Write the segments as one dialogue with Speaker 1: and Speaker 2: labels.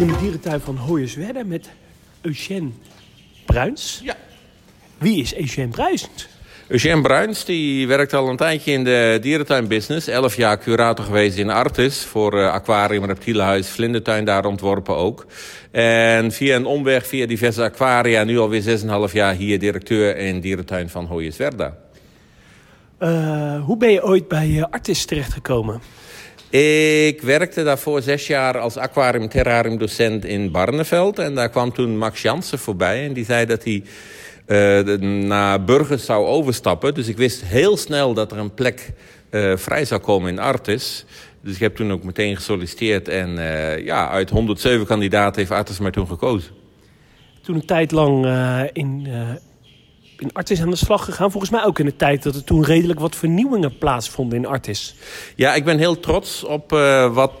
Speaker 1: hier in de dierentuin van Hoyerswerda met Eugène Bruins.
Speaker 2: Ja.
Speaker 1: Wie is Eugène Bruins?
Speaker 2: Eugène Bruins die werkt al een tijdje in de dierentuinbusiness. Elf jaar curator geweest in Artis voor uh, aquarium, reptielenhuis, vlindertuin daar ontworpen ook. En via een omweg, via diverse aquaria, nu alweer 6,5 jaar hier directeur in dierentuin van Hoyerswerda.
Speaker 1: Uh, hoe ben je ooit bij uh, Artis terechtgekomen?
Speaker 2: Ik werkte daarvoor zes jaar als aquarium terrarium docent in Barneveld. En daar kwam toen Max Jansen voorbij. En die zei dat hij uh, naar Burgers zou overstappen. Dus ik wist heel snel dat er een plek uh, vrij zou komen in Artis. Dus ik heb toen ook meteen gesolliciteerd. En uh, ja, uit 107 kandidaten heeft Artis mij toen gekozen.
Speaker 1: Toen een tijd lang in in Artis aan de slag gegaan. Volgens mij ook in de tijd dat er toen redelijk wat vernieuwingen plaatsvonden in Artis.
Speaker 2: Ja, ik ben heel trots op uh, wat uh,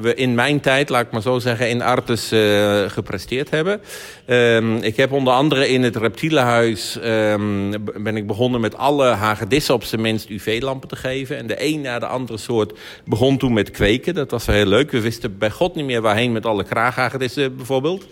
Speaker 2: we in mijn tijd, laat ik maar zo zeggen, in Artis uh, gepresteerd hebben. Ehm, ik heb onder andere in het reptielenhuis ehm, ben ik begonnen met alle hagedissen op zijn minst UV-lampen te geven. En de een na de andere soort begon toen met kweken. Dat was heel leuk. We wisten bij god niet meer waarheen met alle kraaghagedissen bijvoorbeeld.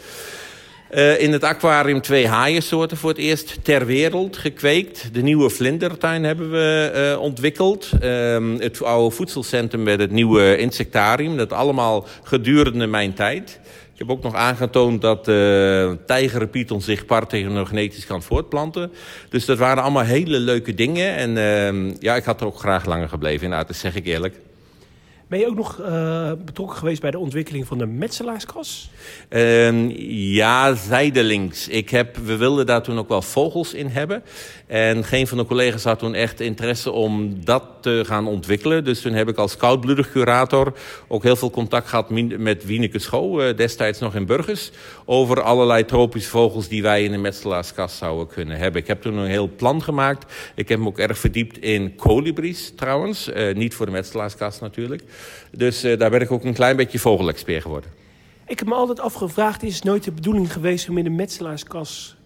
Speaker 2: Uh, in het aquarium twee haaiensoorten voor het eerst ter wereld gekweekt. De nieuwe vlindertuin hebben we uh, ontwikkeld. Uh, het oude voedselcentrum met het nieuwe insectarium. Dat allemaal gedurende mijn tijd. Ik heb ook nog aangetoond dat de tijgerpython zich parthenogenetisch kan voortplanten. Dus dat waren allemaal hele leuke dingen. En uh, ja, ik had er ook graag langer gebleven, nou, dat zeg ik eerlijk.
Speaker 1: Ben je ook nog uh, betrokken geweest bij de ontwikkeling van de metselaarskas?
Speaker 2: Uh, ja, zijdelings. Ik heb, we wilden daar toen ook wel vogels in hebben. En geen van de collega's had toen echt interesse om dat te gaan ontwikkelen. Dus toen heb ik als koudbloedig curator ook heel veel contact gehad met Wieneke Schoo, uh, destijds nog in Burgers. Over allerlei tropische vogels die wij in de metselaarskas zouden kunnen hebben. Ik heb toen een heel plan gemaakt. Ik heb me ook erg verdiept in kolibries trouwens. Uh, niet voor de metselaarskas natuurlijk. Dus uh, daar ben ik ook een klein beetje vogelexpert geworden.
Speaker 1: Ik heb me altijd afgevraagd, is het nooit de bedoeling geweest om in de metselaarskas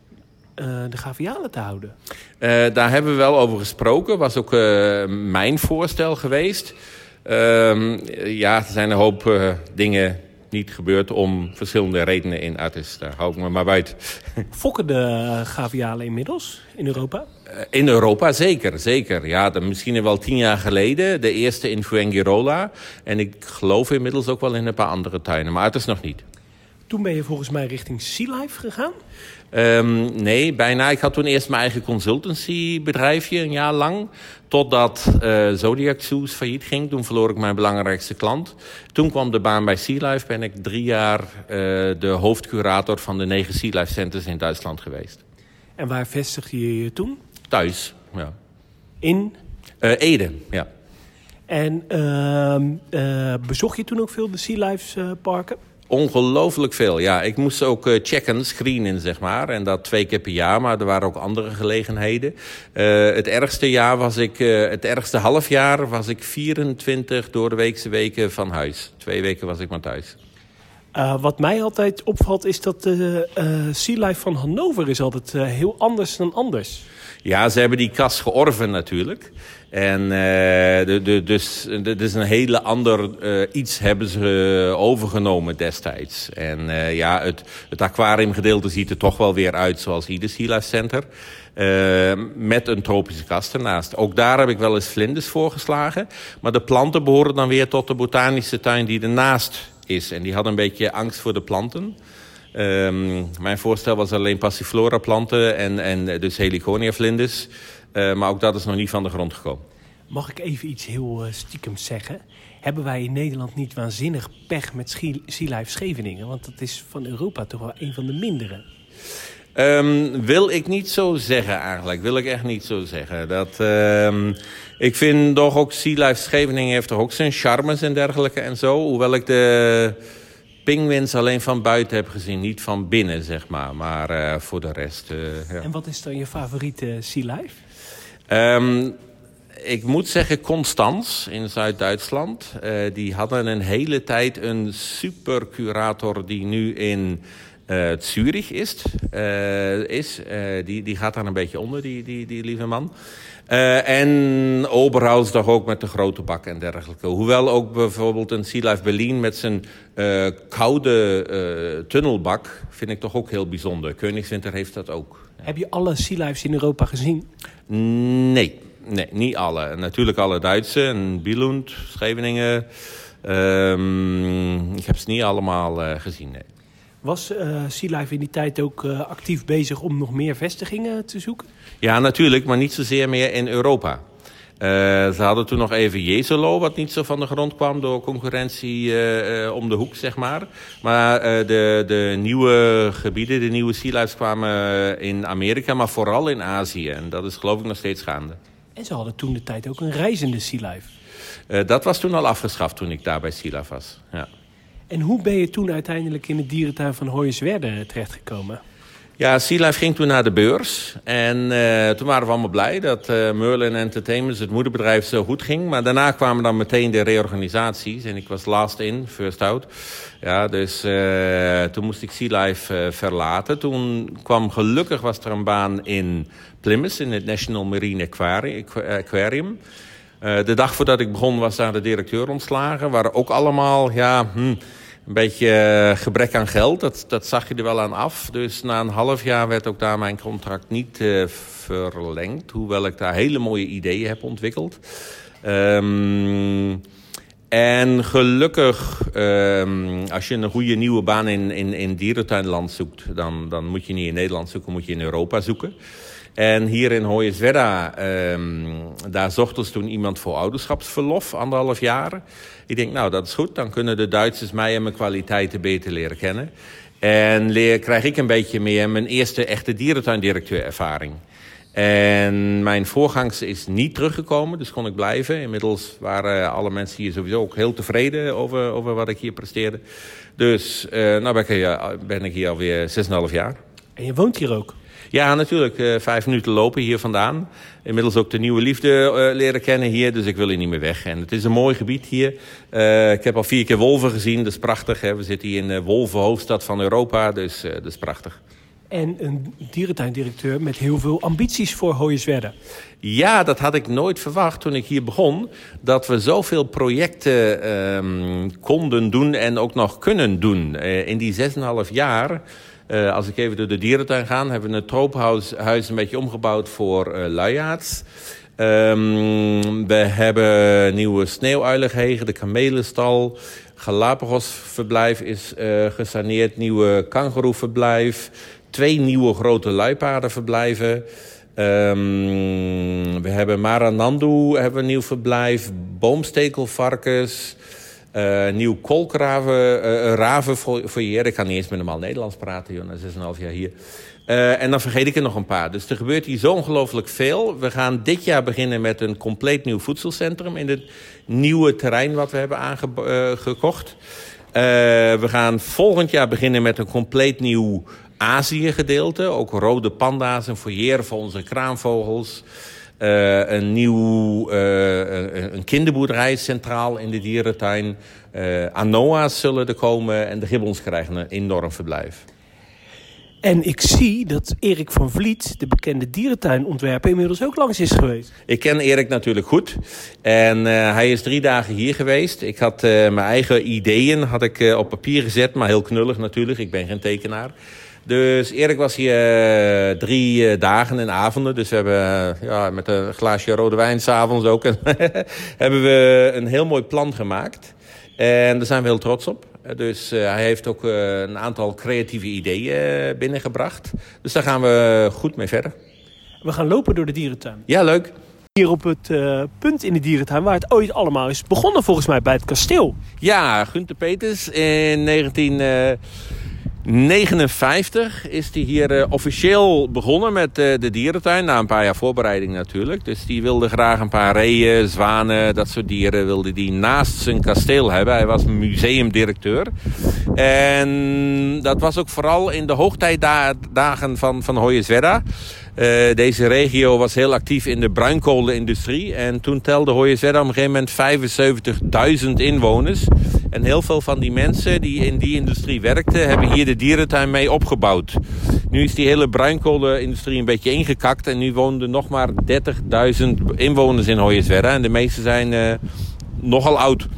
Speaker 1: uh, de gavialen te houden?
Speaker 2: Uh, daar hebben we wel over gesproken. Was ook uh, mijn voorstel geweest. Ehm, ja, er zijn een hoop dingen niet gebeurd om verschillende redenen in Artis. Daar hou ik me maar buiten.
Speaker 1: Fokken de gavialen inmiddels in Europa?
Speaker 2: In Europa zeker, zeker. Ja, misschien wel tien jaar geleden. De eerste in Fuengirola. En ik geloof inmiddels ook wel in een paar andere tuinen. Maar het is nog niet.
Speaker 1: Toen ben je volgens mij richting Sea Life gegaan?
Speaker 2: Um, nee, bijna. Ik had toen eerst mijn eigen consultancybedrijfje, een jaar lang. Totdat uh, Zodiac Zoos failliet ging. Toen verloor ik mijn belangrijkste klant. Toen kwam de baan bij Sea Life. Ben ik drie jaar uh, de hoofdcurator van de negen Sea Life Centers in Duitsland geweest.
Speaker 1: En waar vestigde je je toen?
Speaker 2: Thuis, ja.
Speaker 1: In?
Speaker 2: Uh, Ede, ja.
Speaker 1: En uh, bezocht je toen ook veel de Sea Life parken?
Speaker 2: Ongelooflijk veel, ja. Ik moest ook uh, checken, screenen, zeg maar. En dat twee keer per jaar, maar er waren ook andere gelegenheden. Uh, het ergste jaar was ik, uh, het ergste halfjaar was ik 24 door de weekse weken van huis. Twee weken was ik maar thuis.
Speaker 1: Wat mij altijd opvalt is dat de Sea Life van Hannover is altijd heel anders dan anders.
Speaker 2: Ja, ze hebben die kas georven natuurlijk. En de, de, dus het is een hele ander iets hebben ze overgenomen destijds. En ja, het, het aquariumgedeelte ziet er toch wel weer uit zoals ieder Sea Life Center. Uh, met een tropische kast ernaast. Ook daar heb ik wel eens vlinders voorgeslagen. Maar de planten behoren dan weer tot de botanische tuin die ernaast is. En die had een beetje angst voor de planten. Um, mijn voorstel was alleen passiflora planten en, en dus heliconia vlinders. Uh, maar ook dat is nog niet van de grond gekomen.
Speaker 1: Mag ik even iets heel uh, stiekem zeggen? Hebben wij in Nederland niet waanzinnig pech met Sea Life Scheveningen? Want dat is van Europa toch wel een van de mindere.
Speaker 2: Um, wil ik niet zo zeggen eigenlijk. Wil ik echt niet zo zeggen. Dat, um, ik vind toch ook Sea Life Scheveningen heeft toch ook zijn charmes en dergelijke en zo. Hoewel ik de pinguïns alleen van buiten heb gezien. Niet van binnen, zeg maar. Maar uh, voor de rest, uh, ja.
Speaker 1: En wat is dan je favoriete Sea Life?
Speaker 2: Um, ik moet zeggen Constans in Zuid-Duitsland. Uh, die hadden een hele tijd een super curator die nu in... Zurich is. is die, die gaat daar een beetje onder, die, die, die lieve man. Uh, en toch ook met de grote bak en dergelijke. Hoewel ook bijvoorbeeld een Sea Life Berlin met zijn uh, koude uh, tunnelbak... vind ik toch ook heel bijzonder. Koningswinter heeft dat ook.
Speaker 1: Heb je alle Sea Lives in Europa gezien?
Speaker 2: Nee, nee niet alle. Natuurlijk alle Duitse. En Billund, Scheveningen. Um, ik heb ze niet allemaal gezien, nee.
Speaker 1: Was Sea Life in die tijd ook actief bezig om nog meer vestigingen te zoeken?
Speaker 2: Ja, natuurlijk, maar niet zozeer meer in Europa. Uh, ze hadden toen nog even Jezelo, wat niet zo van de grond kwam door concurrentie om de hoek, zeg maar. Maar de, de nieuwe gebieden, de nieuwe Lives kwamen in Amerika, maar vooral in Azië. En dat is geloof ik nog steeds gaande.
Speaker 1: En ze hadden toen de tijd ook een reizende Sea
Speaker 2: dat was toen al afgeschaft toen ik daar bij Life was, ja.
Speaker 1: En hoe ben je toen uiteindelijk in het dierentuin van Hoyerswerda terechtgekomen?
Speaker 2: Ja, Sea Life ging toen naar de beurs. En uh, toen waren we allemaal blij dat uh, Merlin Entertainment, het moederbedrijf, zo goed ging. Maar daarna kwamen dan meteen de reorganisaties. En ik was last in, first out. Ja, dus uh, toen moest ik Sea Life verlaten. Toen kwam gelukkig was er een baan in Plymouth, in het National Marine Aquarium. de dag voordat ik begon was daar de directeur ontslagen. Waren ook allemaal, ja... Hm, een beetje eh, gebrek aan geld. Dat, dat zag je er wel aan af. Dus na een half jaar werd ook daar mijn contract niet uh, verlengd. Hoewel ik daar hele mooie ideeën heb ontwikkeld. Um, en gelukkig, um, als je een goede nieuwe baan in, in, in dierentuinland zoekt... Dan, dan moet je niet in Nederland zoeken, moet je in Europa zoeken. En hier in Hoyerswerda, um, daar zocht ons toen iemand voor ouderschapsverlof, anderhalf jaar. Ik denk, nou, dat is goed. Dan kunnen de Duitsers mij en mijn kwaliteiten beter leren kennen. En leer, krijg ik een beetje meer mijn eerste echte dierentuindirecteur ervaring. En mijn voorgangster is niet teruggekomen, dus kon ik blijven. Inmiddels waren alle mensen hier sowieso ook heel tevreden over, over wat ik hier presteerde. Dus uh, nou ben ik, hier, ben ik hier alweer 6,5 jaar.
Speaker 1: En je woont hier ook?
Speaker 2: Ja, natuurlijk. Uh, vijf minuten lopen hier vandaan. Inmiddels ook de nieuwe liefde uh, leren kennen hier, dus ik wil hier niet meer weg. En het is een mooi gebied hier. Uh, ik heb al vier keer wolven gezien, dat is prachtig. Hè? We zitten hier in de wolvenhoofdstad van Europa, dus dat is prachtig.
Speaker 1: En een dierentuindirecteur met heel veel ambities voor Hoyerswerda.
Speaker 2: Ja, dat had ik nooit verwacht toen ik hier begon. Dat we zoveel projecten um, konden doen en ook nog kunnen doen. in die 6,5 jaar uh, als ik even door de dierentuin ga, hebben we het tropenhuis een beetje omgebouwd voor uh, luiaards. Um, we hebben nieuwe sneeuwuiligheden, de kamelenstal. Galapagosverblijf is uh, gesaneerd, nieuwe kangoeroeverblijf. Twee nieuwe grote luipaardenverblijven. Um, we hebben Maranandu, hebben een nieuw verblijf. Boomstekelvarkens. Uh, nieuw kolkraven, uh, raven foyer. Ik kan niet eens met normaal Nederlands praten, joh, na 6,5 jaar hier. En dan vergeet ik er nog een paar. Dus er gebeurt hier zo ongelooflijk veel. We gaan dit jaar beginnen met een compleet nieuw voedselcentrum... in het nieuwe terrein wat we hebben aangekocht. we gaan volgend jaar beginnen met een compleet nieuw Azië-gedeelte. Ook rode panda's, een foyer voor onze kraanvogels... Uh, een nieuw uh, een kinderboerderij centraal in de dierentuin. Uh, Anoa's zullen er komen en de gibbons krijgen een enorm verblijf.
Speaker 1: En ik zie dat Erik van Vliet, de bekende dierentuinontwerper, inmiddels ook langs is geweest.
Speaker 2: Ik ken Erik natuurlijk goed. En uh, hij is drie dagen hier geweest. Ik had uh, mijn eigen ideeën had ik, uh, op papier gezet, maar heel knullig natuurlijk. Ik ben geen tekenaar. Dus Erik was hier uh, drie uh, dagen en avonden. Dus we hebben uh, ja, met een glaasje rode wijn s'avonds ook... hebben we een heel mooi plan gemaakt. En daar zijn we heel trots op. Dus hij heeft ook een aantal creatieve ideeën binnengebracht. Dus daar gaan we goed mee verder.
Speaker 1: We gaan lopen door de dierentuin.
Speaker 2: Ja, leuk.
Speaker 1: Hier op het punt in de dierentuin waar het ooit allemaal is begonnen volgens mij bij het kasteel.
Speaker 2: Ja, Gunther Peters in 19... 59 is hij hier uh, officieel begonnen met uh, de dierentuin. Na een paar jaar voorbereiding natuurlijk. Dus die wilde graag een paar reeën, zwanen, dat soort dieren wilde die naast zijn kasteel hebben. Hij was museumdirecteur. En dat was ook vooral in de hoogtijdagen van, van Hoyerswerda. Uh, deze regio was heel actief in de bruinkolenindustrie. En toen telde Hoyerswerda op een gegeven moment 75.000 inwoners. En heel veel van die mensen die in die industrie werkten, hebben hier de dierentuin mee opgebouwd. Nu is die hele bruinkolenindustrie een beetje ingekakt. En nu woonden nog maar 30.000 inwoners in Hoyerswerda. En de meeste zijn uh, nogal oud.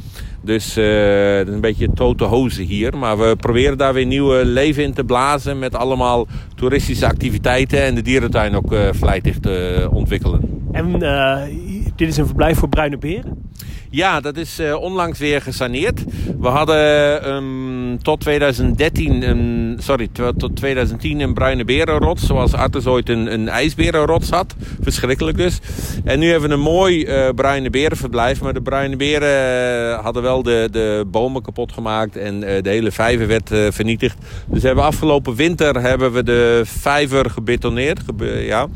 Speaker 2: Dus uh, een beetje tote hozen hier. Maar we proberen daar weer nieuwe leven in te blazen. Met allemaal toeristische activiteiten. En de dierentuin ook uh, vlijtig te ontwikkelen.
Speaker 1: En dit is een verblijf voor bruine beren?
Speaker 2: Ja, dat is uh, onlangs weer gesaneerd. We hadden um, tot 2013, um, sorry, tot 2010 een bruine berenrots. Zoals Artes ooit een, een ijsberenrots had. Verschrikkelijk dus. En nu hebben we een mooi uh, bruine berenverblijf. Maar de bruine beren hadden wel de, de bomen kapot gemaakt. En de hele vijver werd vernietigd. Dus hebben afgelopen winter hebben we de vijver gebetoneerd. Gebe ja.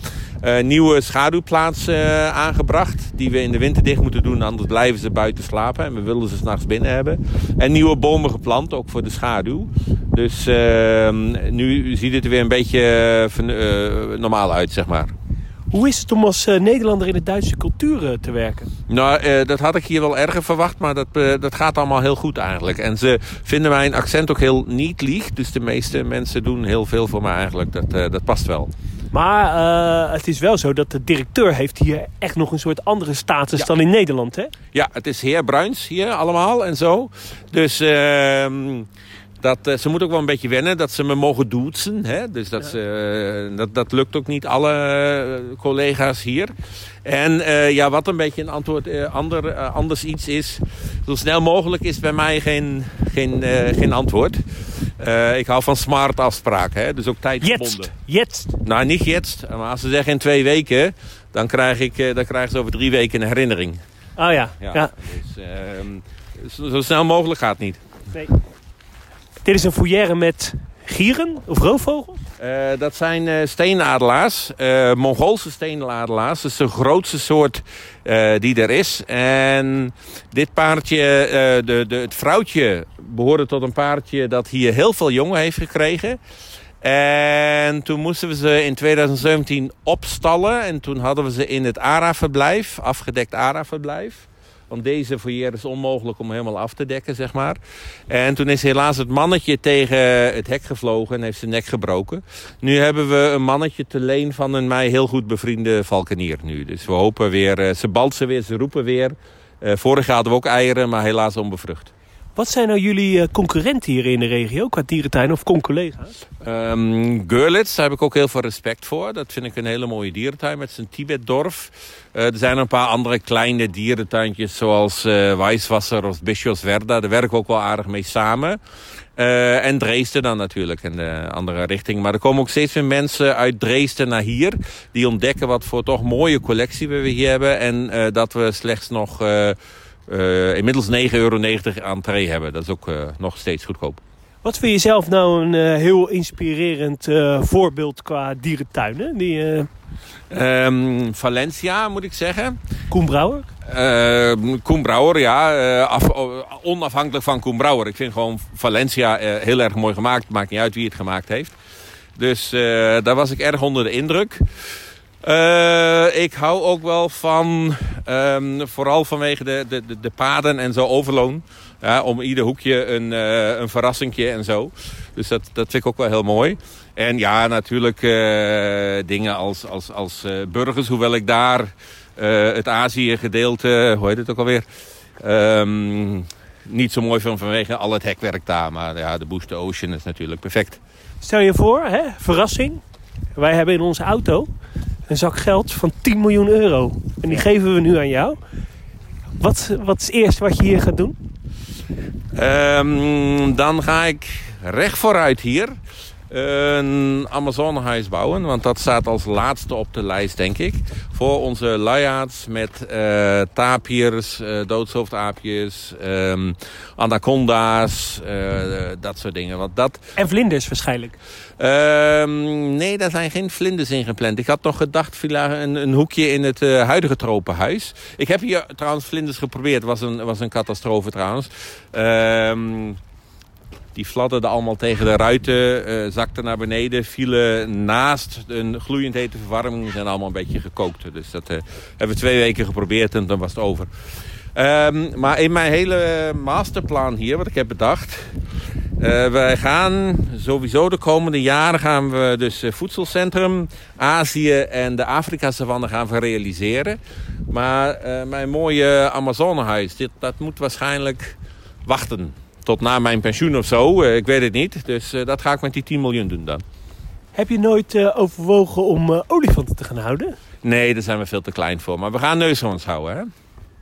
Speaker 2: Uh, nieuwe schaduwplaats uh, aangebracht. Die we in de winter dicht moeten doen, anders blijven ze buiten slapen. En we willen ze s'nachts binnen hebben. En nieuwe bomen geplant, ook voor de schaduw. Dus uh, nu ziet het er weer een beetje eh, normaal uit, zeg maar.
Speaker 1: Hoe is het om als Nederlander in de Duitse cultuur te werken?
Speaker 2: Nou, dat had ik hier wel erger verwacht, maar dat, dat gaat allemaal heel goed eigenlijk. En ze vinden mijn accent ook heel niet lieg. Dus de meeste mensen doen heel veel voor mij eigenlijk. Dat, dat past wel.
Speaker 1: Maar uh, het is wel zo dat de directeur heeft hier echt nog een soort andere status ja. dan in Nederland, hè?
Speaker 2: Ja, het is heer Bruins hier allemaal en zo. Dus uh, dat, uh, ze moet ook wel een beetje wennen dat ze me mogen doetsen. Hè? Dus dat, ja. ze, dat, dat lukt ook niet alle collega's hier. En ja, wat een beetje een antwoord, ander, anders iets is... zo snel mogelijk is bij mij geen, geen, geen antwoord. Ik hou van smart afspraken, hè? dus ook tijdgebonden.
Speaker 1: Jetzt,
Speaker 2: Nou, niet jetzt. Maar als ze zeggen in twee weken, dan, krijg ik, dan krijgen ze over drie weken een herinnering.
Speaker 1: Oh ja. ja. ja.
Speaker 2: Dus, zo, zo, snel mogelijk gaat het niet.
Speaker 1: Nee. Dit is een foyer met gieren of roofvogels?
Speaker 2: Uh, dat zijn uh, steenadelaars, uh, Mongoolse steenadelaars. Dat is de grootste soort die er is. En dit paardje, de, de, het vrouwtje, behoorde tot een paardje dat hier heel veel jongen heeft gekregen. En toen moesten we ze in 2017 opstallen. En toen hadden we ze in het ARA-verblijf, afgedekt ARA-verblijf. Want deze foyer is onmogelijk om helemaal af te dekken, zeg maar. En toen is helaas het mannetje tegen het hek gevlogen en heeft zijn nek gebroken. Nu hebben we een mannetje te leen van een mij heel goed bevriende valkenier nu. Dus we hopen weer, ze balsen weer, ze roepen weer. Uh, vorig jaar hadden we ook eieren, maar helaas onbevrucht.
Speaker 1: Wat zijn nou jullie concurrenten hier in de regio qua dierentuin of con-collega's?
Speaker 2: Um, Görlitz, daar heb ik ook heel veel respect voor. Dat vind ik een hele mooie dierentuin met zijn Tibetdorf. Uh, er zijn een paar andere kleine dierentuintjes zoals uh, Weiswasser of Bischofswerda. Daar werken we ook wel aardig mee samen. En Dresden dan natuurlijk in de andere richting. Maar er komen ook steeds meer mensen uit Dresden naar hier. Die ontdekken wat voor toch mooie collectie we hier hebben. En dat we slechts nog... Uh, inmiddels 9,90 euro entree hebben. Dat is ook uh, nog steeds goedkoop.
Speaker 1: Wat vind je zelf nou een uh, heel inspirerend voorbeeld qua dierentuinen? Die,
Speaker 2: um, Valencia, moet ik zeggen.
Speaker 1: Koen Brouwer?
Speaker 2: Koen Brouwer, ja. Af, onafhankelijk van Koen Brouwer. Ik vind gewoon Valencia heel erg mooi gemaakt. Maakt niet uit wie het gemaakt heeft. Dus daar was ik erg onder de indruk. Uh, ik hou ook wel van, um, vooral vanwege de, de, de, paden en zo overloon. Om ieder hoekje een, uh, een verrassingje en zo. Dus dat, dat vind ik ook wel heel mooi. En ja, natuurlijk uh, dingen als, als, als burgers. Hoewel ik daar het Azië gedeelte, hoe heet het ook alweer... Um, niet zo mooi vind vanwege al het hekwerk daar. Maar ja, de Boost Ocean is natuurlijk perfect.
Speaker 1: Stel je voor, hè, verrassing. Wij hebben in onze auto een zak geld van 10 miljoen euro. En die geven we nu aan jou. Wat, wat is het eerste wat je hier gaat doen?
Speaker 2: Um, dan ga ik recht vooruit hier een Amazonehuis bouwen. Want dat staat als laatste op de lijst, denk ik. Voor onze luiaards met uh, tapirs, uh, doodshoofdaapjes, um, anaconda's, uh, dat soort dingen. Want dat...
Speaker 1: En vlinders waarschijnlijk?
Speaker 2: Um, nee, daar zijn geen vlinders in gepland. Ik had nog gedacht, een, een hoekje in het huidige tropenhuis. Ik heb hier trouwens vlinders geprobeerd. was een, was een catastrofe trouwens. Um, die fladderden allemaal tegen de ruiten, uh, zakten naar beneden, vielen naast een gloeiend hete verwarming. zijn allemaal een beetje gekookt. Dus dat uh, hebben we twee weken geprobeerd en dan was het over. Ehm, maar in mijn hele masterplan hier, wat ik heb bedacht... Uh, wij gaan sowieso de komende jaren gaan we dus voedselcentrum Azië en de Afrika-savanne gaan we realiseren. Maar mijn mooie Amazonehuis, dit, dat moet waarschijnlijk wachten tot na mijn pensioen of zo. Uh, ik weet het niet. Dus dat ga ik met die 10 miljoen doen dan.
Speaker 1: Heb je nooit overwogen om olifanten te gaan houden?
Speaker 2: Nee, daar zijn we veel te klein voor. Maar we gaan neushoorns houden, hè?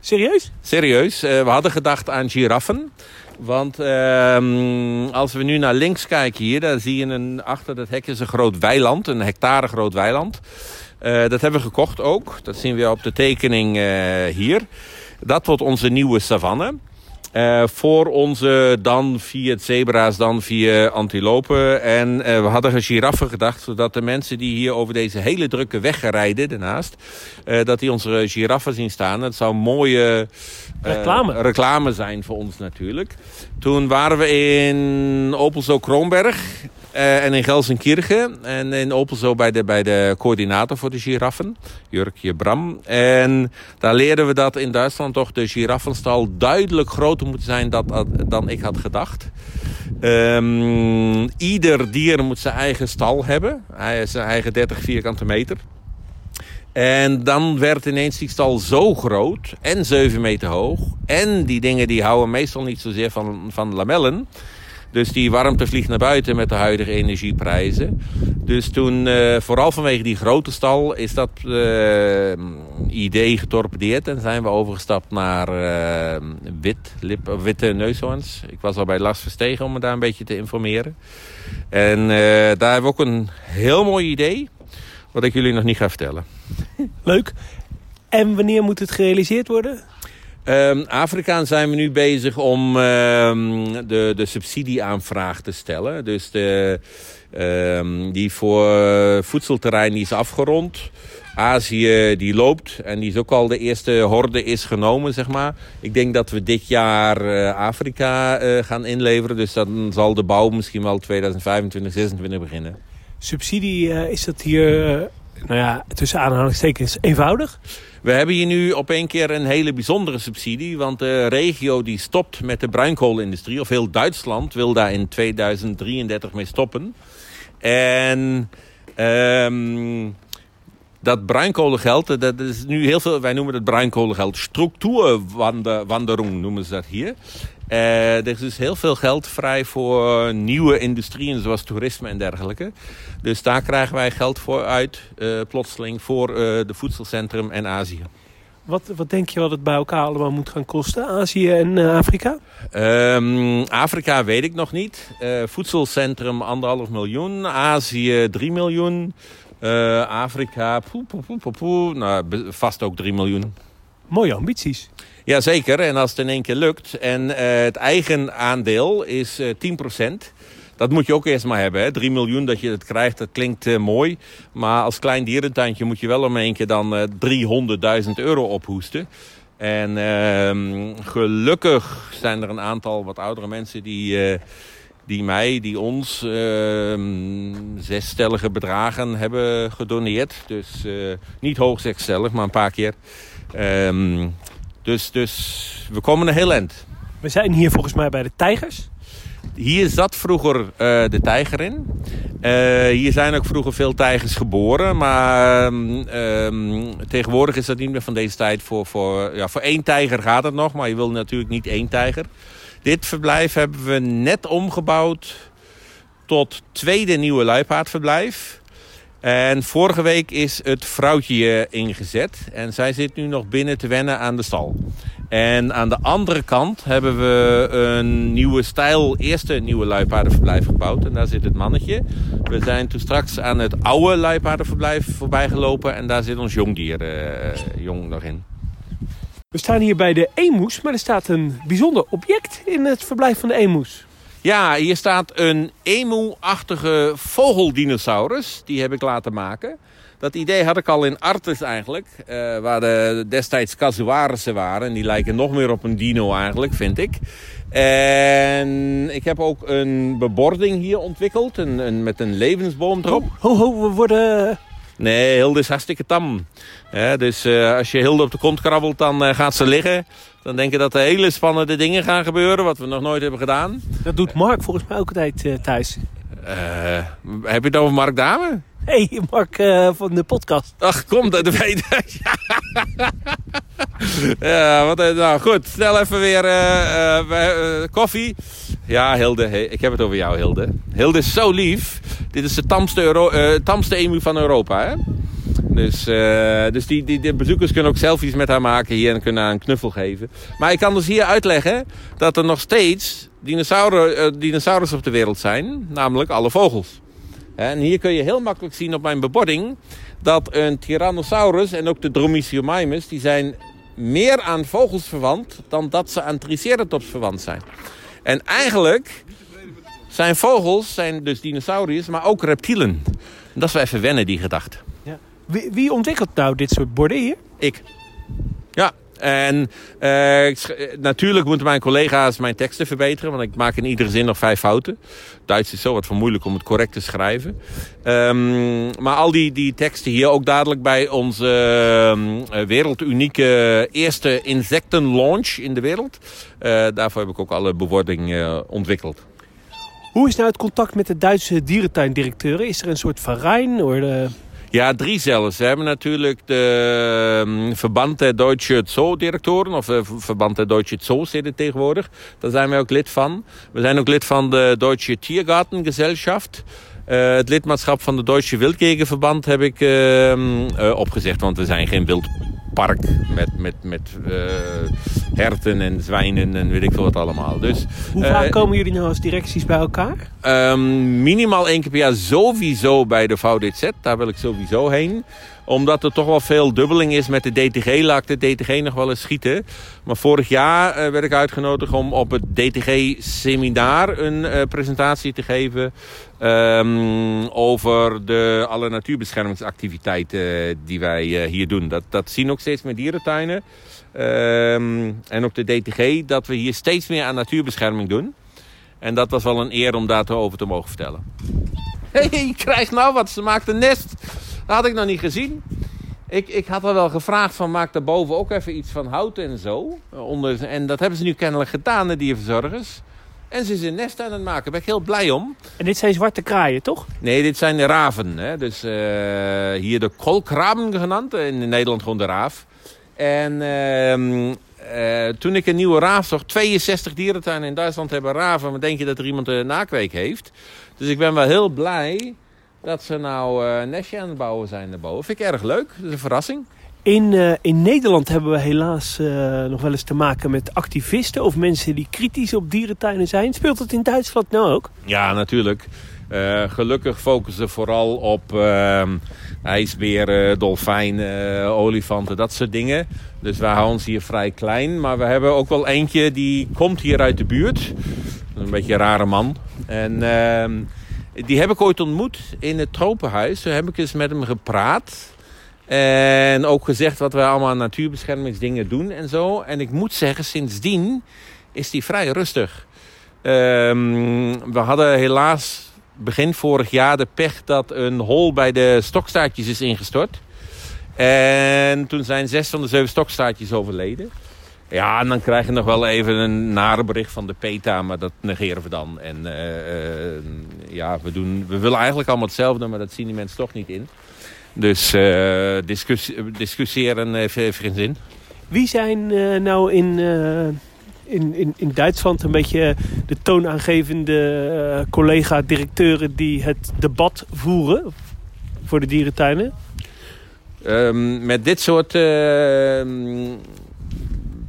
Speaker 1: Serieus?
Speaker 2: Serieus. we hadden gedacht aan giraffen. Want ehm, als we nu naar links kijken hier, dan zie je een, achter dat hek is een groot weiland, een hectare groot weiland. Uh, dat hebben we gekocht ook. Dat zien we op de tekening uh, hier. Dat wordt onze nieuwe savanne. Uh, voor onze dan vier zebra's, dan vier antilopen. En uh, we hadden een giraffen gedacht, zodat de mensen die hier over deze hele drukke weg rijden, daarnaast, uh, dat die onze giraffen zien staan. Dat zou een mooie
Speaker 1: reclame.
Speaker 2: reclame zijn voor ons natuurlijk. Toen waren we in Opelzo Kroonberg. Uh, en in Gelsenkirchen. En in Opelzo bij de, bij de coördinator voor de giraffen. Jurkje Bram. En daar leerden we dat in Duitsland toch de giraffenstal duidelijk groter moet zijn dat, dan ik had gedacht. Um, ieder dier moet zijn eigen stal hebben. Zijn eigen 30 vierkante meter. En dan werd ineens die stal zo groot en 7 meter hoog. En die dingen die houden meestal niet zozeer van, van lamellen. Dus die warmte vliegt naar buiten met de huidige energieprijzen. Dus toen, uh, vooral vanwege die grote stal, is dat uh, idee getorpedeerd. En zijn we overgestapt naar uh, wit, lip, witte neushoorns. Ik was al bij Lars Verstegen om me daar een beetje te informeren. En daar hebben we ook een heel mooi idee. Wat ik jullie nog niet ga vertellen.
Speaker 1: Leuk. En wanneer moet het gerealiseerd worden?
Speaker 2: Um, Afrika zijn we nu bezig om um, de, de subsidieaanvraag te stellen. Dus de, um, die voor voedselterrein die is afgerond. Azië die loopt en die is ook al de eerste horde is genomen, zeg maar. Ik denk dat we dit jaar uh, Afrika uh, gaan inleveren. Dus dan zal de bouw misschien wel 2025, 2026 beginnen.
Speaker 1: Subsidie, is dat hier, nou ja, tussen aanhalingstekens eenvoudig?
Speaker 2: We hebben hier nu op een keer een hele bijzondere subsidie. Want de regio die stopt met de bruinkoolindustrie, of heel Duitsland wil daar in 2033 mee stoppen. En um, dat bruinkolengeld, dat is nu heel veel, wij noemen het bruinkolengeld structuurwanderung noemen ze dat hier. Uh, er is dus heel veel geld vrij voor nieuwe industrieën zoals toerisme en dergelijke. Dus daar krijgen wij geld voor uit, uh, plotseling, voor uh, de voedselcentrum en Azië.
Speaker 1: Wat, wat denk je wat het bij elkaar allemaal moet gaan kosten, Azië en Afrika?
Speaker 2: Um, Afrika weet ik nog niet. voedselcentrum anderhalf miljoen, Azië 3 miljoen. Afrika, poe, poe, poe, poe, nou, vast ook 3 miljoen.
Speaker 1: Mooie ambities.
Speaker 2: Jazeker, en als het in één keer lukt. En uh, het eigen aandeel is uh, 10%. Dat moet je ook eerst maar hebben. Hè? 3 miljoen dat je het krijgt, dat klinkt uh, mooi. Maar als klein dierentuintje moet je wel om één keer dan 300.000 euro ophoesten. En ehm, gelukkig zijn er een aantal wat oudere mensen die die mij, die ons uh, zesstellige bedragen hebben gedoneerd. Dus niet hoog zesstellig, maar een paar keer. Um, dus, dus we komen een heel eind.
Speaker 1: We zijn hier volgens mij bij de tijgers.
Speaker 2: Hier zat vroeger uh, de tijger in. Uh, hier zijn ook vroeger veel tijgers geboren. Maar um, tegenwoordig is dat niet meer van deze tijd. Voor, voor, ja, voor één tijger gaat het nog, maar je wil natuurlijk niet één tijger. Dit verblijf hebben we net omgebouwd tot tweede nieuwe luipaardverblijf. En vorige week is het vrouwtje ingezet. En zij zit nu nog binnen te wennen aan de stal. En aan de andere kant hebben we een nieuwe stijl, eerste nieuwe luipaardenverblijf gebouwd. En daar zit het mannetje. We zijn toen straks aan het oude luipaardenverblijf voorbij gelopen. En daar zit ons jongdier uh, jong nog in.
Speaker 1: We staan hier bij de emus, maar er staat een bijzonder object in het verblijf van de emus.
Speaker 2: Ja, hier staat een emu-achtige vogeldinosaurus. Die heb ik laten maken. Dat idee had ik al in Artes eigenlijk. Uh, waar de destijds casuarissen waren. En die lijken nog meer op een dino eigenlijk, vind ik. En ik heb ook een bebording hier ontwikkeld. Een met een levensboom erop.
Speaker 1: Ho, ho, we worden
Speaker 2: Nee, Hilde is hartstikke tam. dus uh, als je Hilde op de kont krabbelt, dan uh, gaat ze liggen. Dan denk je dat er hele spannende dingen gaan gebeuren, wat we nog nooit hebben gedaan.
Speaker 1: Dat doet Mark volgens mij ook altijd uh, thuis.
Speaker 2: heb je het over Mark Dame?
Speaker 1: Hey, Mark van de podcast.
Speaker 2: Ach, kom, dat weet ja, wat, nou goed. Snel even weer koffie. Ja, Hilde, ik heb het over jou, Hilde. Hilde is zo lief. Dit is de tamste, tamste emu van Europa, hè? Dus, dus die, die, de bezoekers kunnen ook selfies met haar maken hier en kunnen haar een knuffel geven. Maar ik kan dus hier uitleggen dat er nog steeds dinosaurus, uh, dinosaurus op de wereld zijn. Namelijk alle vogels. En hier kun je heel makkelijk zien op mijn bebording... dat een Tyrannosaurus en ook de Dromaeosaurus... die zijn meer aan vogels verwant... dan dat ze aan Triceratops verwant zijn. En eigenlijk zijn vogels, zijn dus dinosauriërs, maar ook reptielen. Dat is wel even wennen, die gedachte.
Speaker 1: Ja. Wie, wie ontwikkelt nou dit soort borden hier?
Speaker 2: Ik. Ja, en uh, natuurlijk moeten mijn collega's mijn teksten verbeteren. Want ik maak in iedere zin nog vijf fouten. Duits is zo wat voor moeilijk om het correct te schrijven. Um, maar al die, die teksten hier, ook dadelijk bij onze uh, wereldunieke eerste insectenlaunch in de wereld. Daarvoor heb ik ook alle bewoording ontwikkeld.
Speaker 1: Hoe is nou het contact met de Duitse dierentuindirecteuren? Is er een soort verein? Of
Speaker 2: ja, drie zelfs. We hebben natuurlijk de um, Verband der Deutsche Zoo-directoren, of uh, Verband der Deutsche Zoos het tegenwoordig. Daar zijn wij ook lid van. We zijn ook lid van de Deutsche Tiergartengesellschaft. Uh, het lidmaatschap van de Deutsche Wildgegenverband heb ik uh, uh, opgezegd, want we zijn geen wildpark met, met, met herten en zwijnen en weet ik veel wat allemaal. Dus,
Speaker 1: Hoe vaak komen jullie nou als directies bij elkaar?
Speaker 2: Um, minimaal één keer per jaar sowieso bij de VDZ, daar wil ik sowieso heen omdat er toch wel veel dubbeling is met de DTG. Laat ik de DTG nog wel eens schieten. Maar vorig jaar uh, werd ik uitgenodigd om op het DTG-seminar een presentatie te geven. Um, over de, alle natuurbeschermingsactiviteiten die wij uh, hier doen. Dat, dat zien ook steeds meer dierentuinen. Um, en ook de DTG, dat we hier steeds meer aan natuurbescherming doen. En dat was wel een eer om daarover te mogen vertellen. Hé, hey, krijg nou wat, ze maakt een nest. Dat had ik nog niet gezien. Ik, ik had al wel gevraagd van maak daarboven ook even iets van hout en zo. Onder, en dat hebben ze nu kennelijk gedaan, de dierverzorgers. En ze is een nest aan het maken. Daar ben ik heel blij om.
Speaker 1: En dit zijn zwarte kraaien, toch?
Speaker 2: Nee, dit zijn de raven. Hè? Dus uh, hier de kolkraben genand. In Nederland gewoon de raaf. En uh, uh, toen ik een nieuwe raaf zag. 62 dierentuinen in Duitsland hebben raven. Maar denk je dat er iemand een nakweek heeft? Dus ik ben wel heel blij dat ze nou uh, een nestje aan het bouwen zijn daarboven. Vind ik erg leuk. Dat is een verrassing.
Speaker 1: In, uh, in Nederland hebben we helaas uh, nog wel eens te maken met activisten of mensen die kritisch op dierentuinen zijn. Speelt dat in Duitsland nou ook?
Speaker 2: Ja, natuurlijk. Uh, gelukkig focussen vooral op ehm, ijsberen, dolfijnen, olifanten, dat soort dingen. Dus wij houden ons hier vrij klein. Maar we hebben ook wel eentje die komt hier uit de buurt. Een beetje een rare man. En ehm, die heb ik ooit ontmoet in het tropenhuis. Toen heb ik eens met hem gepraat. En ook gezegd wat wij allemaal aan natuurbeschermingsdingen doen en zo. En ik moet zeggen, sindsdien is die vrij rustig. Um, we hadden helaas begin vorig jaar de pech dat een hol bij de stokstaartjes is ingestort. En toen zijn zes van de zeven stokstaartjes overleden. Ja, en dan krijg je nog wel even een nare bericht van de PETA, maar dat negeren we dan. En uh, uh, ja, we, doen, we willen eigenlijk allemaal hetzelfde, maar dat zien die mensen toch niet in. Dus uh, discussie, discussiëren heeft, heeft geen zin.
Speaker 1: Wie zijn nou in, in, in, in Duitsland een beetje de toonaangevende collega-directeuren die het debat voeren voor de dierentuinen?
Speaker 2: Um, met dit soort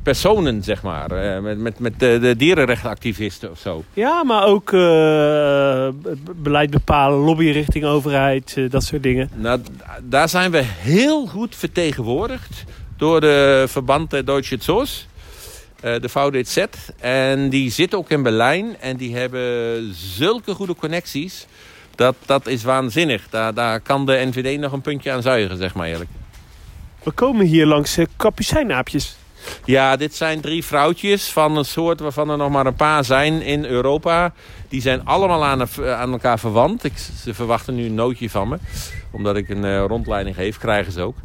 Speaker 2: personen, zeg maar. Uh, met met, met de, de dierenrechtenactivisten of zo.
Speaker 1: Ja, maar ook uh, beleid bepalen, lobby richting overheid, uh, dat soort dingen.
Speaker 2: Nou, daar zijn we heel goed vertegenwoordigd door de verband der Deutsche Zoos. de VDZ. En die zitten ook in Berlijn. En die hebben zulke goede connecties. Dat, dat is waanzinnig. Daar, daar kan de NVD nog een puntje aan zuigen, zeg maar eerlijk.
Speaker 1: We komen hier langs uh, kapucijnaapjes.
Speaker 2: Ja, dit zijn drie vrouwtjes van een soort waarvan er nog maar een paar zijn in Europa. Die zijn allemaal aan, aan elkaar verwant. Ik, ze verwachten nu een nootje van me. Omdat ik een uh, rondleiding geef, krijgen ze ook.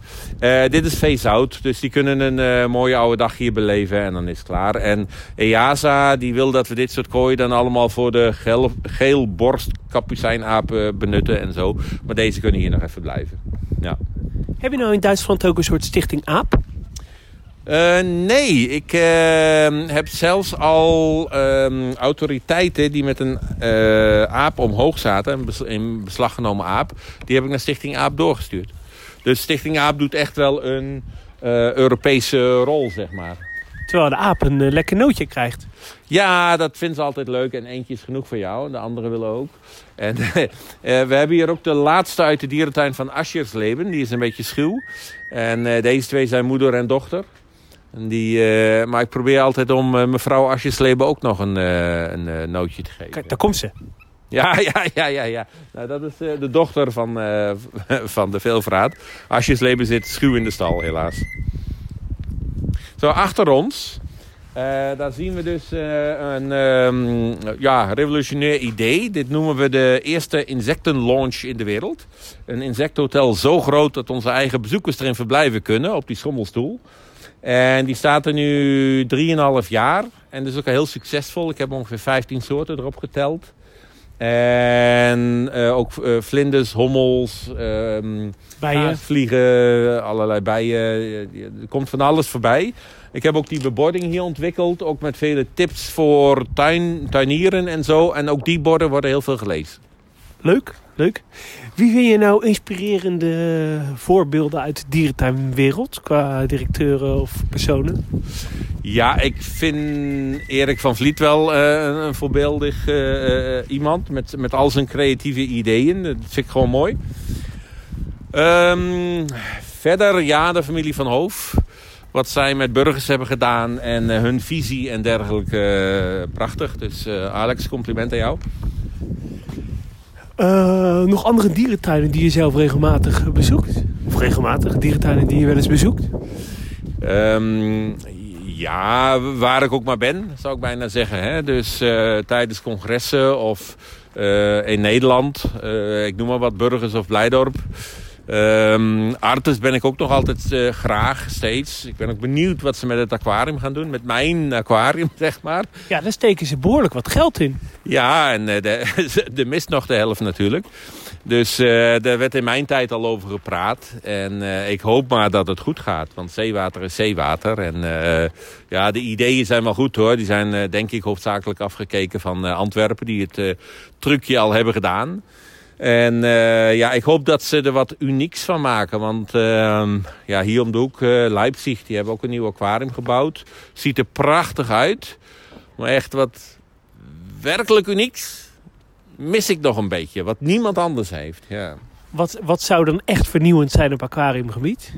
Speaker 2: Uh, dit is veezout, dus die kunnen een mooie oude dag hier beleven en dan is het klaar. En EASA die wil dat we dit soort kooien dan allemaal voor de geel, geelborst benutten en zo. Maar deze kunnen hier nog even blijven. Ja.
Speaker 1: Heb je nou in Duitsland ook een soort stichting aap?
Speaker 2: Uh, nee, ik uh, heb zelfs al uh, autoriteiten die met een uh, aap omhoog zaten, een beslag genomen aap, die heb ik naar Stichting Aap doorgestuurd. Dus Stichting Aap doet echt wel een Europese rol, zeg maar.
Speaker 1: Terwijl de aap een lekker nootje krijgt.
Speaker 2: Ja, dat vinden ze altijd leuk en eentje is genoeg voor jou en de anderen willen ook. En we hebben hier ook de laatste uit de dierentuin van Aschersleben, die is een beetje schuw. En deze twee zijn moeder en dochter. En die, uh, maar ik probeer altijd om uh, mevrouw Asjesleben ook nog een, uh, een nootje te geven.
Speaker 1: Kijk, daar komt ze.
Speaker 2: Ja, ja, ja, ja. ja. Nou, dat is de dochter van, van de veelvraat. Asjesleben zit schuw in de stal, helaas. Zo, achter ons... daar zien we dus een um, ja, revolutionair idee. Dit noemen we de eerste insectenlaunch in de wereld. Een insecthotel zo groot dat onze eigen bezoekers erin verblijven kunnen op die schommelstoel. En die staat er nu 3,5 jaar. En dat is ook heel succesvol. Ik heb ongeveer 15 soorten erop geteld. En uh, ook uh, vlinders, hommels, um,
Speaker 1: bijen.
Speaker 2: vliegen, allerlei bijen. Er komt van alles voorbij. Ik heb ook die bebording hier ontwikkeld. Ook met vele tips voor tuin, tuinieren en zo. En ook die borden worden heel veel gelezen.
Speaker 1: Leuk, leuk. Wie vind je nou inspirerende voorbeelden uit de dierentuinwereld? Qua directeuren of personen?
Speaker 2: Ja, ik vind Erik van Vliet wel uh, een voorbeeldig uh, iemand. Met, met al zijn creatieve ideeën. Dat vind ik gewoon mooi. Um, verder, ja, de familie van Hoof. Wat zij met burgers hebben gedaan en hun visie en dergelijke. prachtig. Dus Alex, compliment aan jou.
Speaker 1: Uh, nog andere dierentuinen die je zelf regelmatig bezoekt? Of regelmatig dierentuinen die je wel eens bezoekt?
Speaker 2: Um, ja, waar ik ook maar ben, zou ik bijna zeggen. Hè? Dus uh, tijdens congressen of uh, in Nederland. ik noem maar wat, Burgers of Blijdorp. Um, Artes ben ik ook nog altijd uh, graag, steeds. Ik ben ook benieuwd wat ze met het aquarium gaan doen. Met mijn aquarium, zeg maar.
Speaker 1: Ja, daar steken ze behoorlijk wat geld in.
Speaker 2: Ja, en uh, de, de mist nog de helft natuurlijk. Dus uh, daar werd in mijn tijd al over gepraat. En ik hoop maar dat het goed gaat. Want zeewater is zeewater. En ja, de ideeën zijn wel goed hoor. Die zijn denk ik hoofdzakelijk afgekeken van Antwerpen. Die het trucje al hebben gedaan. En uh, ja, ik hoop dat ze er wat unieks van maken. Want uh, ja, hier om de hoek, uh, Leipzig, die hebben ook een nieuw aquarium gebouwd. Ziet er prachtig uit. Maar echt wat werkelijk unieks mis ik nog een beetje. Wat niemand anders heeft. Ja.
Speaker 1: Wat, wat zou dan echt vernieuwend zijn op aquariumgebied?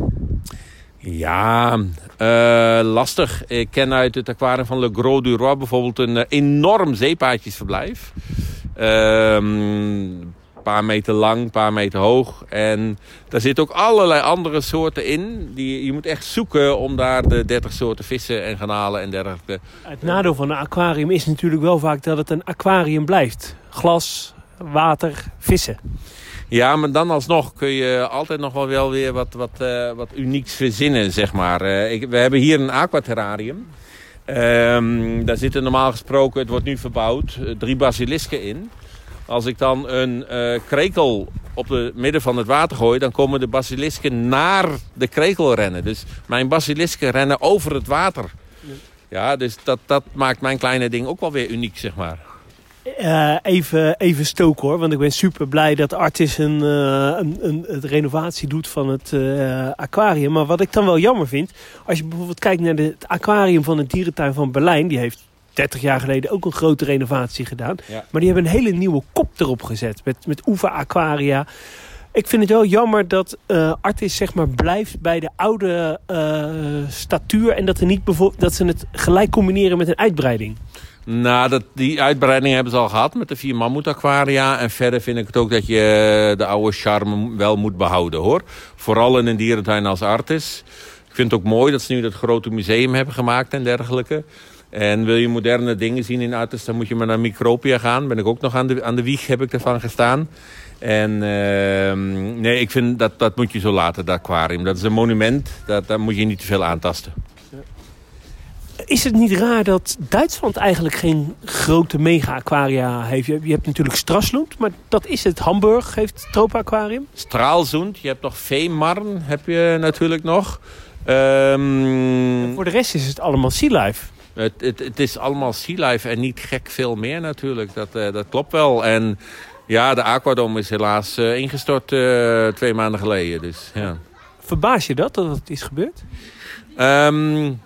Speaker 2: Ja, lastig. Ik ken uit het aquarium van Le Gros du Roi bijvoorbeeld een enorm zeepaadjesverblijf. Ehm paar meter lang, een paar meter hoog. En daar zitten ook allerlei andere soorten in. Die, je moet echt zoeken om daar de 30 soorten vissen en garnalen en dergelijke.
Speaker 1: Het nadeel van een aquarium is natuurlijk wel vaak dat het een aquarium blijft. Glas, water, vissen.
Speaker 2: Ja, maar dan alsnog kun je altijd nog wel, wel weer wat, wat, uh, wat unieks verzinnen, zeg maar. Uh, ik, we hebben hier een aquaterrarium. Um, daar zitten normaal gesproken, het wordt nu verbouwd, drie basilisken in. Als ik dan een uh, krekel op het midden van het water gooi... dan komen de basilisken naar de krekel rennen. Dus mijn basilisken rennen over het water. Ja, dus dat, dat maakt mijn kleine ding ook wel weer uniek, zeg maar.
Speaker 1: Uh, even, even stoken hoor, want ik ben super blij dat Artis een, uh, een, een, renovatie doet van het aquarium. Maar wat ik dan wel jammer vind, als je bijvoorbeeld kijkt naar de, het aquarium van de dierentuin van Berlijn, die heeft 30 jaar geleden ook een grote renovatie gedaan. Maar die hebben een hele nieuwe kop erop gezet. Met, met Oeva Aquaria. Ik vind het wel jammer dat uh, Artis zeg maar blijft bij de oude uh, statuur. En dat, er niet dat ze het gelijk combineren met een uitbreiding.
Speaker 2: Nou, dat, die uitbreiding hebben ze al gehad met de vier mammoet aquaria. En verder vind ik het ook dat je de oude charme wel moet behouden hoor. Vooral in een dierentuin als Artis vind het ook mooi dat ze nu dat grote museum hebben gemaakt en dergelijke. En wil je moderne dingen zien in Artes, dan moet je maar naar Micropia gaan. Ben ik ook nog aan de, aan de wieg, heb ik ervan gestaan. En ehm, nee, ik vind dat, dat moet je zo laten, dat aquarium. Dat is een monument, dat, daar moet je niet te veel aantasten.
Speaker 1: Is het niet raar dat Duitsland eigenlijk geen grote mega-aquaria heeft? Je, hebt natuurlijk Strasslund, maar dat is het. Hamburg heeft Tropa Aquarium.
Speaker 2: Straalzoend, je hebt nog Veemarn, heb je natuurlijk nog. Ehm,
Speaker 1: voor de rest is het allemaal Sea Life.
Speaker 2: Het, het, het, is allemaal Sea Life en niet gek veel meer natuurlijk. Dat, uh, dat klopt wel. En ja, de Aquadom is helaas uh, ingestort uh, twee maanden geleden. Dus, ja.
Speaker 1: Verbaas je dat, dat het is gebeurd?
Speaker 2: Um,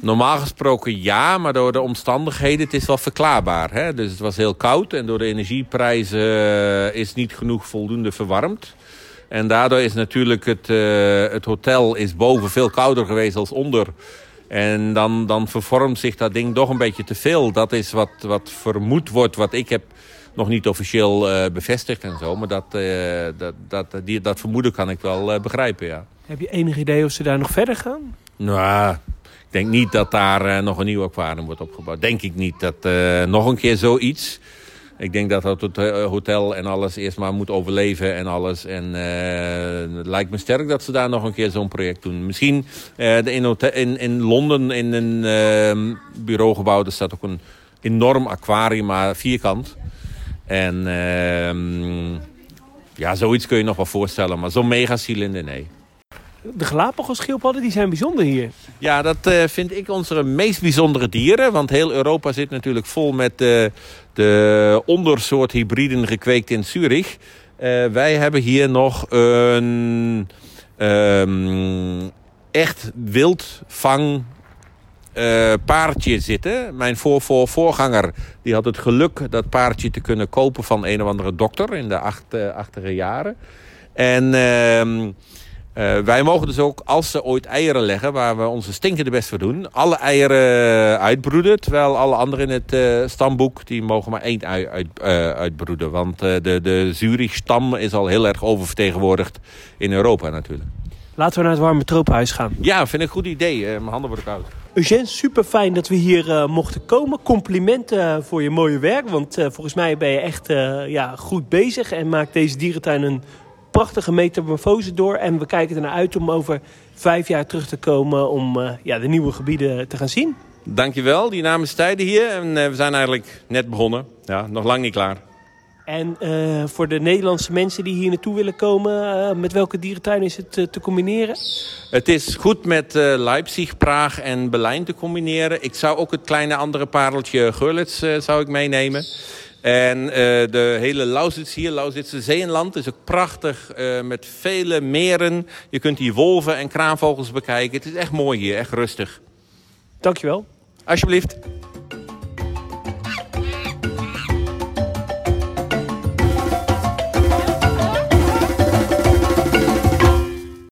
Speaker 2: Normaal gesproken ja, maar door de omstandigheden, het is wel verklaarbaar. Hè? Dus het was heel koud en door de energieprijzen uh, is niet genoeg voldoende verwarmd. En daardoor is natuurlijk het, uh, het hotel is boven veel kouder geweest als onder. En dan, dan vervormt zich dat ding toch een beetje te veel. Dat is wat, wat vermoed wordt, wat ik heb nog niet officieel uh, bevestigd en zo. Maar dat, dat, dat, die, dat vermoeden kan ik wel begrijpen, ja.
Speaker 1: Heb je enig idee of ze daar nog verder gaan?
Speaker 2: Nou, ik denk niet dat daar nog een nieuw aquarium wordt opgebouwd. Denk ik niet. Dat nog een keer zoiets. Ik denk dat het hotel en alles eerst maar moet overleven en alles. En uh, het lijkt me sterk dat ze daar nog een keer zo'n project doen. Misschien in, in, in Londen in een ehm, bureaugebouw. Er staat ook een enorm aquarium, maar vierkant. En ehm, ja, zoiets kun je nog wel voorstellen. Maar zo'n megacilinder, nee
Speaker 1: de Galapagos-schildpadden die zijn bijzonder hier.
Speaker 2: Ja, dat uh, vind ik onze meest bijzondere dieren. Want heel Europa zit natuurlijk vol met uh, de ondersoort hybriden gekweekt in Zurich. Uh, wij hebben hier nog een um, echt wildvang uh, paardje zitten. Mijn voor, voor, voorganger die had het geluk dat paardje te kunnen kopen van een of andere dokter in de acht, jaren. En... Uh, uh, wij mogen dus ook, als ze ooit eieren leggen, waar we onze stinkende best voor doen, alle eieren uitbroeden. Terwijl alle anderen in het uh, stamboek, die mogen maar één ui uit, uh, uitbroeden. Want de, de Zurich-stam is al heel erg oververtegenwoordigd in Europa natuurlijk.
Speaker 1: Laten we naar het warme tropenhuis gaan.
Speaker 2: Ja, vind ik een goed idee. mijn handen worden koud.
Speaker 1: Eugène, super fijn dat we hier mochten komen. Complimenten voor je mooie werk. Want volgens mij ben je echt ja, goed bezig en maakt deze dierentuin een prachtige metamorfose door. En we kijken ernaar uit om over vijf jaar terug te komen om uh, ja, de nieuwe gebieden te gaan zien.
Speaker 2: Dankjewel, die naam is tijden hier. En uh, we zijn eigenlijk net begonnen. Ja, nog lang niet klaar.
Speaker 1: En uh, voor de Nederlandse mensen die hier naartoe willen komen, met welke dierentuin is het te combineren?
Speaker 2: Het is goed met Leipzig, Praag en Berlijn te combineren. Ik zou ook het kleine andere pareltje Görlitz zou ik meenemen. En uh, de hele Lausitz hier, Lausitse Zeenland, is ook prachtig uh, met vele meren. Je kunt hier wolven en kraanvogels bekijken. Het is echt mooi hier, echt rustig.
Speaker 1: Dankjewel.
Speaker 2: Alsjeblieft.